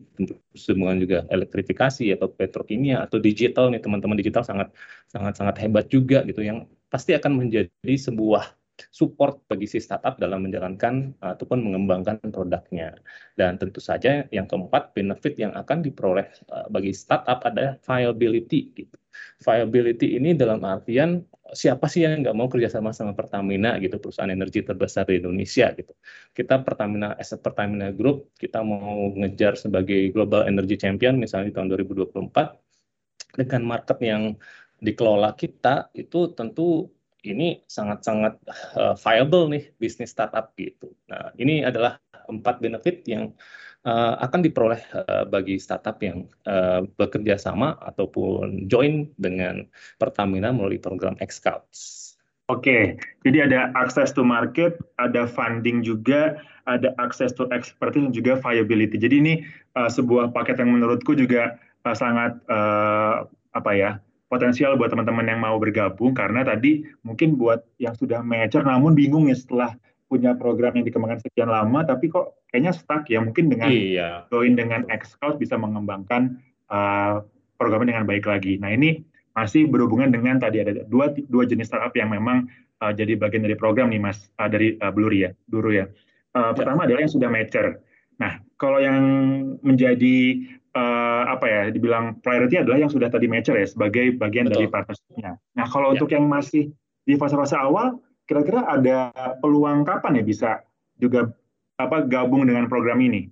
semua juga elektrifikasi atau petrokimia atau digital nih teman-teman digital sangat sangat sangat hebat juga gitu yang pasti akan menjadi sebuah support bagi si startup dalam menjalankan ataupun mengembangkan produknya. Dan tentu saja yang keempat, benefit yang akan diperoleh uh, bagi startup ada viability. Gitu. Viability ini dalam artian siapa sih yang nggak mau kerjasama sama Pertamina gitu, perusahaan energi terbesar di Indonesia gitu. Kita Pertamina, as a Pertamina Group, kita mau ngejar sebagai Global Energy Champion misalnya di tahun 2024 dengan market yang dikelola kita itu tentu ini sangat-sangat uh, viable nih bisnis startup gitu. Nah, ini adalah empat benefit yang uh, akan diperoleh uh, bagi startup yang uh, bekerja sama ataupun join dengan Pertamina melalui program X-Scouts. Oke, jadi ada akses to market, ada funding juga, ada akses to expertise dan juga viability. Jadi ini uh, sebuah paket yang menurutku juga uh, sangat uh, apa ya potensial buat teman-teman yang mau bergabung karena tadi mungkin buat yang sudah mature namun bingung ya setelah punya program yang dikembangkan sekian lama tapi kok kayaknya stuck ya mungkin dengan iya. join dengan Xcloud bisa mengembangkan uh, programnya dengan baik lagi. Nah ini masih berhubungan dengan tadi ada dua dua jenis startup yang memang uh, jadi bagian dari program nih Mas uh, dari uh, Bluri ya, Duru ya. Uh, ya. Pertama adalah yang sudah mature. Nah kalau yang menjadi uh, apa ya dibilang priority adalah yang sudah tadi mature ya sebagai bagian Betul. dari partnershipnya. Nah kalau ya. untuk yang masih di fase-fase awal, kira-kira ada peluang kapan ya bisa juga apa gabung dengan program ini?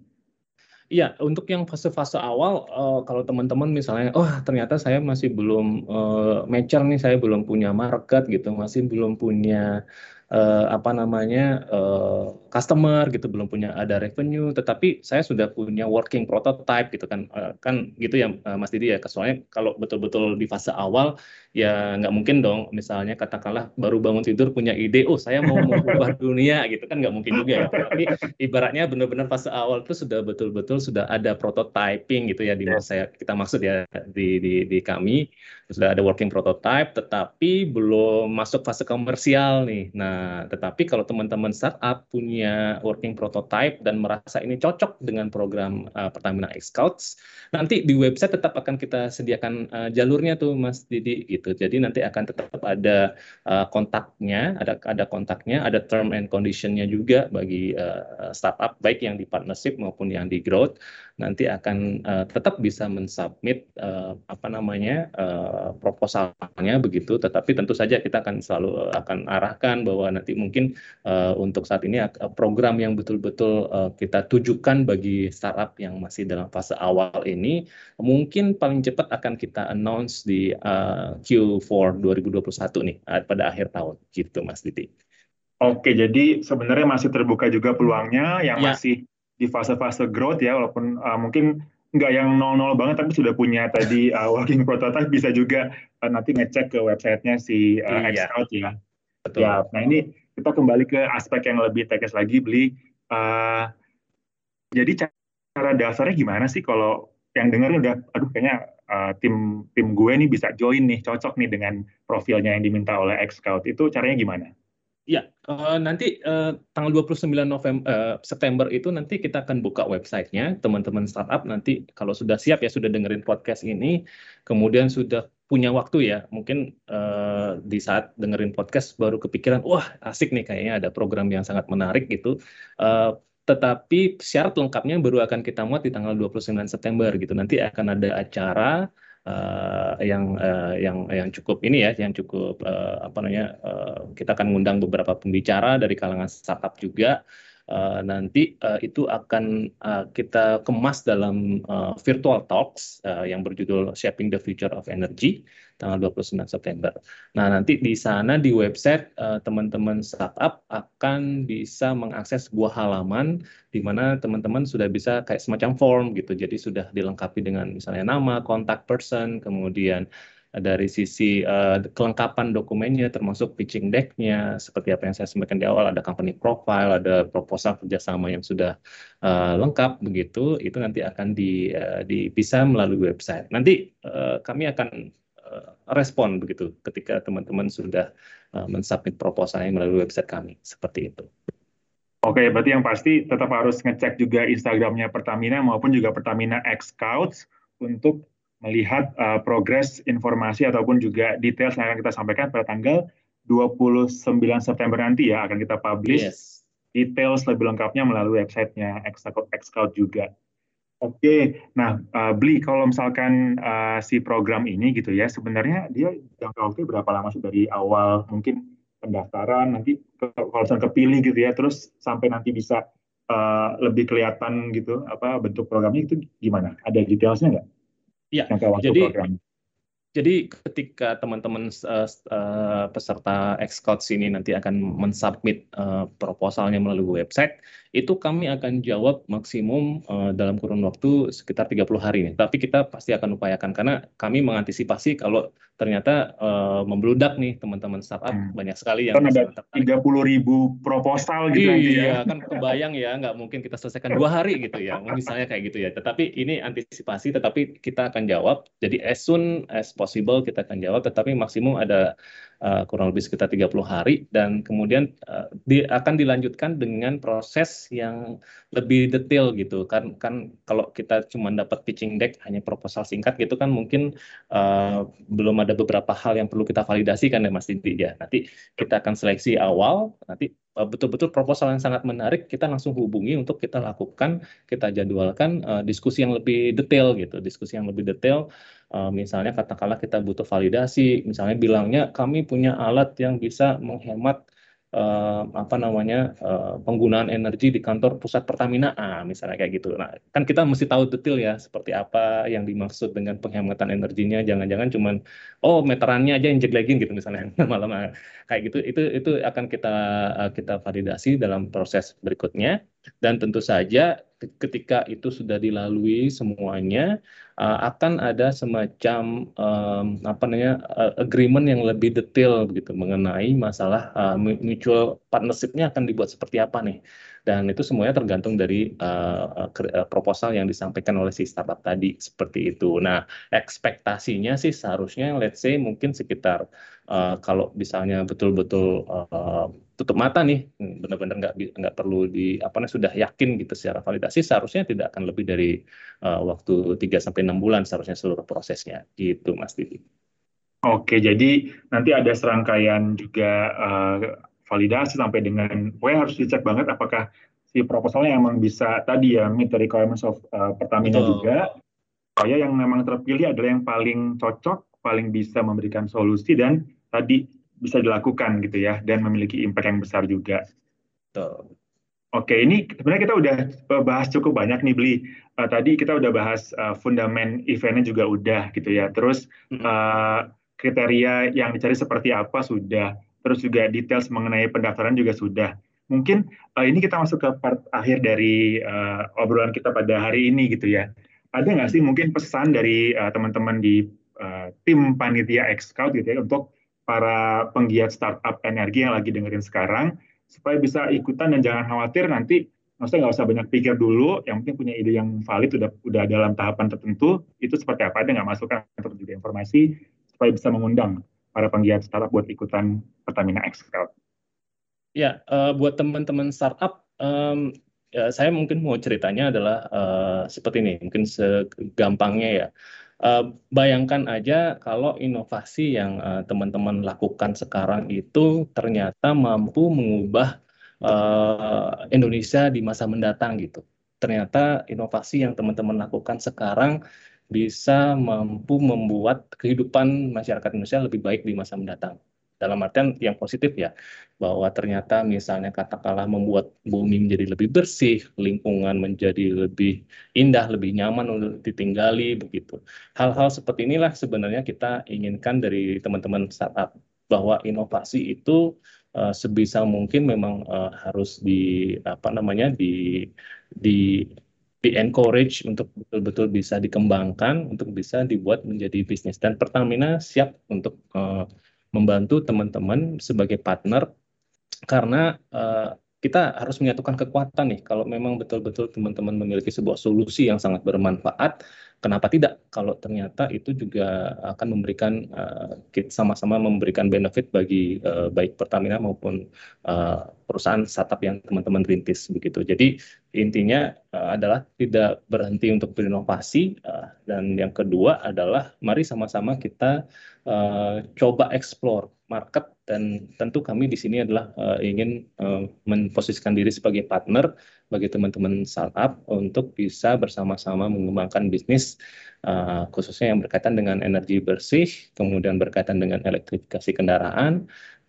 Iya, untuk yang fase-fase awal, uh, kalau teman-teman misalnya, oh ternyata saya masih belum uh, mature nih, saya belum punya market gitu, masih belum punya uh, apa namanya uh, customer gitu belum punya ada revenue tetapi saya sudah punya working prototype gitu kan uh, kan gitu ya uh, Mas Didi ya. Soalnya kalau betul-betul di fase awal ya nggak mungkin dong. Misalnya katakanlah baru bangun tidur punya ide oh saya mau mengubah dunia gitu kan nggak mungkin juga ya. Tapi ibaratnya benar-benar fase awal itu sudah betul-betul sudah ada prototyping gitu ya di saya kita maksud ya di di di kami. Sudah ada working prototype tetapi belum masuk fase komersial nih. Nah, tetapi kalau teman-teman startup punya working prototype dan merasa ini cocok dengan program uh, Pertamina Scouts, nanti di website tetap akan kita sediakan uh, jalurnya tuh Mas Didi gitu. Jadi nanti akan tetap ada uh, kontaknya, ada ada kontaknya, ada term and conditionnya juga bagi uh, startup baik yang di partnership maupun yang di growth nanti akan uh, tetap bisa mensubmit uh, apa namanya uh, proposalnya begitu tetapi tentu saja kita akan selalu akan arahkan bahwa nanti mungkin uh, untuk saat ini program yang betul-betul uh, kita tujukan bagi startup yang masih dalam fase awal ini mungkin paling cepat akan kita announce di uh, Q4 2021 nih pada akhir tahun gitu Mas Diti. Oke, jadi sebenarnya masih terbuka juga peluangnya yang ya. masih di fase-fase growth ya walaupun uh, mungkin nggak yang nol-nol banget tapi sudah punya tadi uh, working prototype bisa juga uh, nanti ngecek ke websitenya si uh, iya. Xcloud ya. Betul. Ya, nah ini kita kembali ke aspek yang lebih teknis lagi beli. Uh, jadi cara dasarnya gimana sih kalau yang dengar udah, aduh kayaknya uh, tim tim gue nih bisa join nih, cocok nih dengan profilnya yang diminta oleh Xcloud. Itu caranya gimana? Ya, uh, nanti uh, tanggal 29 November uh, September itu nanti kita akan buka websitenya. Teman-teman startup nanti kalau sudah siap ya sudah dengerin podcast ini kemudian sudah punya waktu ya mungkin uh, di saat dengerin podcast baru kepikiran wah asik nih kayaknya ada program yang sangat menarik gitu. Uh, tetapi syarat lengkapnya baru akan kita muat di tanggal 29 September gitu. Nanti akan ada acara uh, yang uh, yang yang cukup ini ya, yang cukup uh, apa namanya uh, kita akan mengundang beberapa pembicara dari kalangan startup juga. Uh, nanti uh, itu akan uh, kita kemas dalam uh, virtual talks uh, yang berjudul Shaping the Future of Energy tanggal 29 September. Nah, nanti di sana di website uh, teman-teman startup akan bisa mengakses sebuah halaman di mana teman-teman sudah bisa kayak semacam form gitu. Jadi sudah dilengkapi dengan misalnya nama, kontak person, kemudian dari sisi uh, kelengkapan dokumennya termasuk pitching deck-nya seperti apa yang saya sampaikan di awal ada company profile ada proposal kerjasama yang sudah uh, lengkap begitu itu nanti akan di, uh, di bisa melalui website nanti uh, kami akan Eh, respon begitu ketika teman-teman sudah uh, mensubmit proposalnya melalui website kami seperti itu. Oke, berarti yang pasti tetap harus ngecek juga Instagramnya Pertamina maupun juga Pertamina X Scouts untuk melihat uh, progres informasi ataupun juga detail yang akan kita sampaikan pada tanggal 29 September nanti ya akan kita publish yes. details lebih lengkapnya melalui websitenya X Scout juga. Oke, nah uh, Bli, kalau misalkan uh, si program ini gitu ya, sebenarnya dia jangka waktu berapa lama sih dari awal mungkin pendaftaran, nanti kalau misalkan kepilih gitu ya, terus sampai nanti bisa uh, lebih kelihatan gitu apa bentuk programnya itu gimana? Ada detailsnya nggak? Iya, jadi program. Jadi ketika teman-teman uh, uh, peserta Xcode sini nanti akan mensubmit uh, proposalnya melalui website, itu kami akan jawab maksimum uh, dalam kurun waktu sekitar 30 hari nih. Tapi kita pasti akan upayakan karena kami mengantisipasi kalau ternyata uh, membludak nih teman-teman startup hmm. banyak sekali yang kan ada 30 ribu proposal gitu iya, ya. kan kebayang ya nggak mungkin kita selesaikan dua hari gitu ya misalnya kayak gitu ya tetapi ini antisipasi tetapi kita akan jawab jadi as soon as possible kita akan jawab tetapi maksimum ada uh, kurang lebih sekitar 30 hari dan kemudian uh, di, akan dilanjutkan dengan proses yang lebih detail gitu. Kan kan kalau kita cuma dapat pitching deck hanya proposal singkat gitu kan mungkin uh, belum ada beberapa hal yang perlu kita validasi kan ya Mas Didi ya. Nanti kita akan seleksi awal nanti betul-betul proposal yang sangat menarik kita langsung hubungi untuk kita lakukan kita jadwalkan uh, diskusi yang lebih detail gitu diskusi yang lebih detail. Uh, misalnya katakanlah kita butuh validasi misalnya bilangnya kami punya alat yang bisa menghemat uh, apa namanya uh, penggunaan energi di kantor pusat Pertamina ah misalnya kayak gitu. Nah, kan kita mesti tahu detail ya seperti apa yang dimaksud dengan penghematan energinya. Jangan-jangan cuman oh meterannya aja yang jeglegin gitu misalnya malam kayak gitu. Itu itu akan kita uh, kita validasi dalam proses berikutnya dan tentu saja ketika itu sudah dilalui semuanya uh, akan ada semacam um, apa namanya uh, agreement yang lebih detail begitu mengenai masalah uh, mutual partnership-nya akan dibuat seperti apa nih dan itu semuanya tergantung dari uh, proposal yang disampaikan oleh si startup tadi seperti itu. Nah ekspektasinya sih seharusnya let's say mungkin sekitar uh, kalau misalnya betul-betul uh, tutup mata nih benar-benar nggak nggak perlu di apa namanya sudah yakin gitu secara validasi seharusnya tidak akan lebih dari uh, waktu 3 sampai enam bulan seharusnya seluruh prosesnya gitu Mas Didi. Oke, jadi nanti ada serangkaian juga uh, validasi sampai dengan pokoknya harus dicek banget apakah si proposalnya emang bisa tadi ya meet the requirements of uh, Pertamina Betul. juga supaya yang memang terpilih adalah yang paling cocok, paling bisa memberikan solusi dan tadi bisa dilakukan gitu ya dan memiliki impact yang besar juga. Betul. Oke, ini sebenarnya kita udah bahas cukup banyak nih beli. Uh, tadi kita udah bahas uh, fundamen eventnya juga udah gitu ya. Terus uh, kriteria yang dicari seperti apa sudah. Terus juga details mengenai pendaftaran juga sudah. Mungkin uh, ini kita masuk ke part akhir dari uh, obrolan kita pada hari ini gitu ya. Ada nggak sih mungkin pesan dari teman-teman uh, di uh, tim panitia X Scout gitu ya untuk para penggiat startup energi yang lagi dengerin sekarang supaya bisa ikutan dan jangan khawatir nanti maksudnya nggak usah banyak pikir dulu yang penting punya ide yang valid udah udah dalam tahapan tertentu itu seperti apa ada nggak masukan atau juga informasi supaya bisa mengundang para penggiat startup buat ikutan Pertamina X Scout. Ya, uh, buat teman-teman startup, um, ya, saya mungkin mau ceritanya adalah uh, seperti ini, mungkin segampangnya ya. Uh, bayangkan aja kalau inovasi yang uh, teman-teman lakukan sekarang itu ternyata mampu mengubah uh, Indonesia di masa mendatang gitu. Ternyata inovasi yang teman-teman lakukan sekarang bisa mampu membuat kehidupan masyarakat Indonesia lebih baik di masa mendatang dalam artian yang positif ya bahwa ternyata misalnya katakanlah membuat bumi menjadi lebih bersih lingkungan menjadi lebih indah lebih nyaman untuk ditinggali begitu. Hal-hal seperti inilah sebenarnya kita inginkan dari teman-teman startup bahwa inovasi itu uh, sebisa mungkin memang uh, harus di apa namanya di di di encourage untuk betul-betul bisa dikembangkan untuk bisa dibuat menjadi bisnis. Dan Pertamina siap untuk uh, membantu teman-teman sebagai partner karena uh, kita harus menyatukan kekuatan nih. Kalau memang betul-betul teman-teman memiliki sebuah solusi yang sangat bermanfaat, kenapa tidak? Kalau ternyata itu juga akan memberikan uh, sama-sama memberikan benefit bagi uh, baik Pertamina maupun uh, perusahaan startup yang teman-teman rintis begitu. Jadi intinya uh, adalah tidak berhenti untuk berinovasi uh, dan yang kedua adalah mari sama-sama kita uh, coba explore market dan tentu kami di sini adalah uh, ingin uh, memposisikan diri sebagai partner bagi teman-teman startup untuk bisa bersama-sama mengembangkan bisnis uh, khususnya yang berkaitan dengan energi bersih, kemudian berkaitan dengan elektrifikasi kendaraan,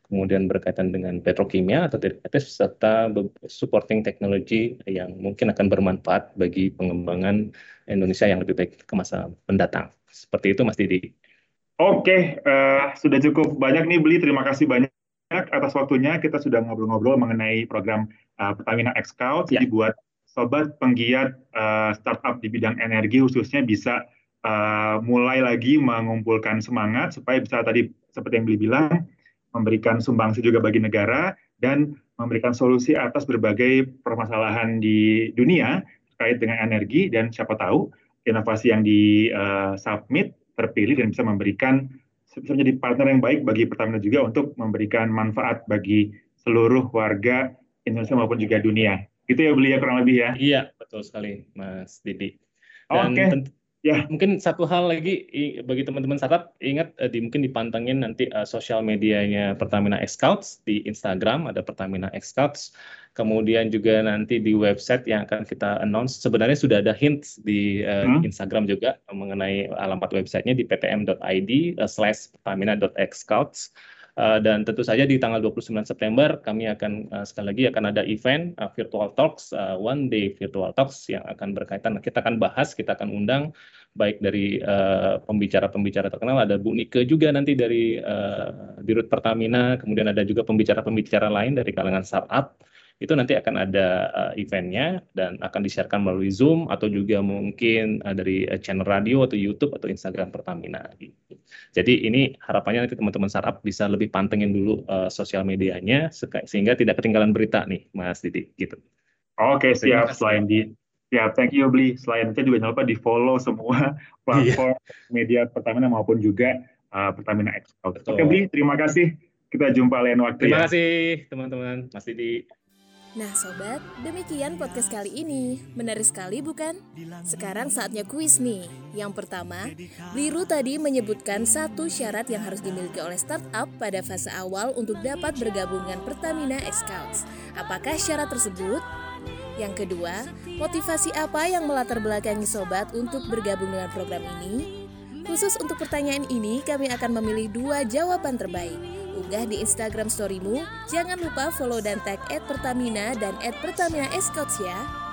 kemudian berkaitan dengan petrokimia atau derivatif serta supporting teknologi yang mungkin akan bermanfaat bagi pengembangan Indonesia yang lebih baik ke masa mendatang. Seperti itu Mas Didi. Oke, uh, sudah cukup banyak nih beli. Terima kasih banyak atas waktunya. Kita sudah ngobrol-ngobrol mengenai program uh, Pertamina Xcout. Ya. Jadi buat sobat penggiat uh, startup di bidang energi khususnya bisa uh, mulai lagi mengumpulkan semangat supaya bisa tadi seperti yang Beli bilang memberikan sumbangsi juga bagi negara dan memberikan solusi atas berbagai permasalahan di dunia terkait dengan energi dan siapa tahu inovasi yang di uh, submit terpilih dan bisa memberikan bisa menjadi partner yang baik bagi Pertamina juga untuk memberikan manfaat bagi seluruh warga Indonesia maupun juga dunia. Gitu ya beli ya kurang lebih ya. Iya, betul sekali Mas Didi. Dan Oke. Okay. Ya. Mungkin satu hal lagi bagi teman-teman startup, ingat uh, di mungkin dipantengin nanti uh, sosial medianya Pertamina X Scouts di Instagram ada Pertamina X Scouts. Kemudian juga nanti di website yang akan kita announce sebenarnya sudah ada hints di uh, hmm. Instagram juga mengenai alamat websitenya di ppm.id uh. Uh, dan tentu saja di tanggal 29 September kami akan uh, sekali lagi akan ada event uh, virtual talks uh, one day virtual talks yang akan berkaitan. Kita akan bahas kita akan undang baik dari pembicara-pembicara uh, terkenal ada Bu Nike juga nanti dari uh, Dirut Pertamina kemudian ada juga pembicara-pembicara lain dari kalangan startup itu nanti akan ada uh, eventnya dan akan disiarkan melalui Zoom atau juga mungkin uh, dari uh, channel radio atau YouTube atau Instagram Pertamina. Gitu. Jadi ini harapannya nanti teman-teman startup bisa lebih pantengin dulu uh, sosial medianya sehingga tidak ketinggalan berita nih, Mas Didi. Gitu. Oke siap. Selain di Ya, thank you Bli. Selain itu juga jangan lupa di follow semua platform yeah. media Pertamina maupun juga uh, Pertamina X. Oke Bli, terima kasih. Kita jumpa lain waktu Terima ya. kasih teman-teman, Mas Didi. Nah sobat, demikian podcast kali ini. Menarik sekali bukan? Sekarang saatnya kuis nih. Yang pertama, Biru tadi menyebutkan satu syarat yang harus dimiliki oleh startup pada fase awal untuk dapat bergabung dengan Pertamina Scouts. Apakah syarat tersebut? Yang kedua, motivasi apa yang melatar belakangi sobat untuk bergabung dengan program ini? Khusus untuk pertanyaan ini, kami akan memilih dua jawaban terbaik unggah di Instagram storymu, jangan lupa follow dan tag Pertamina dan at Pertamina Escorts ya.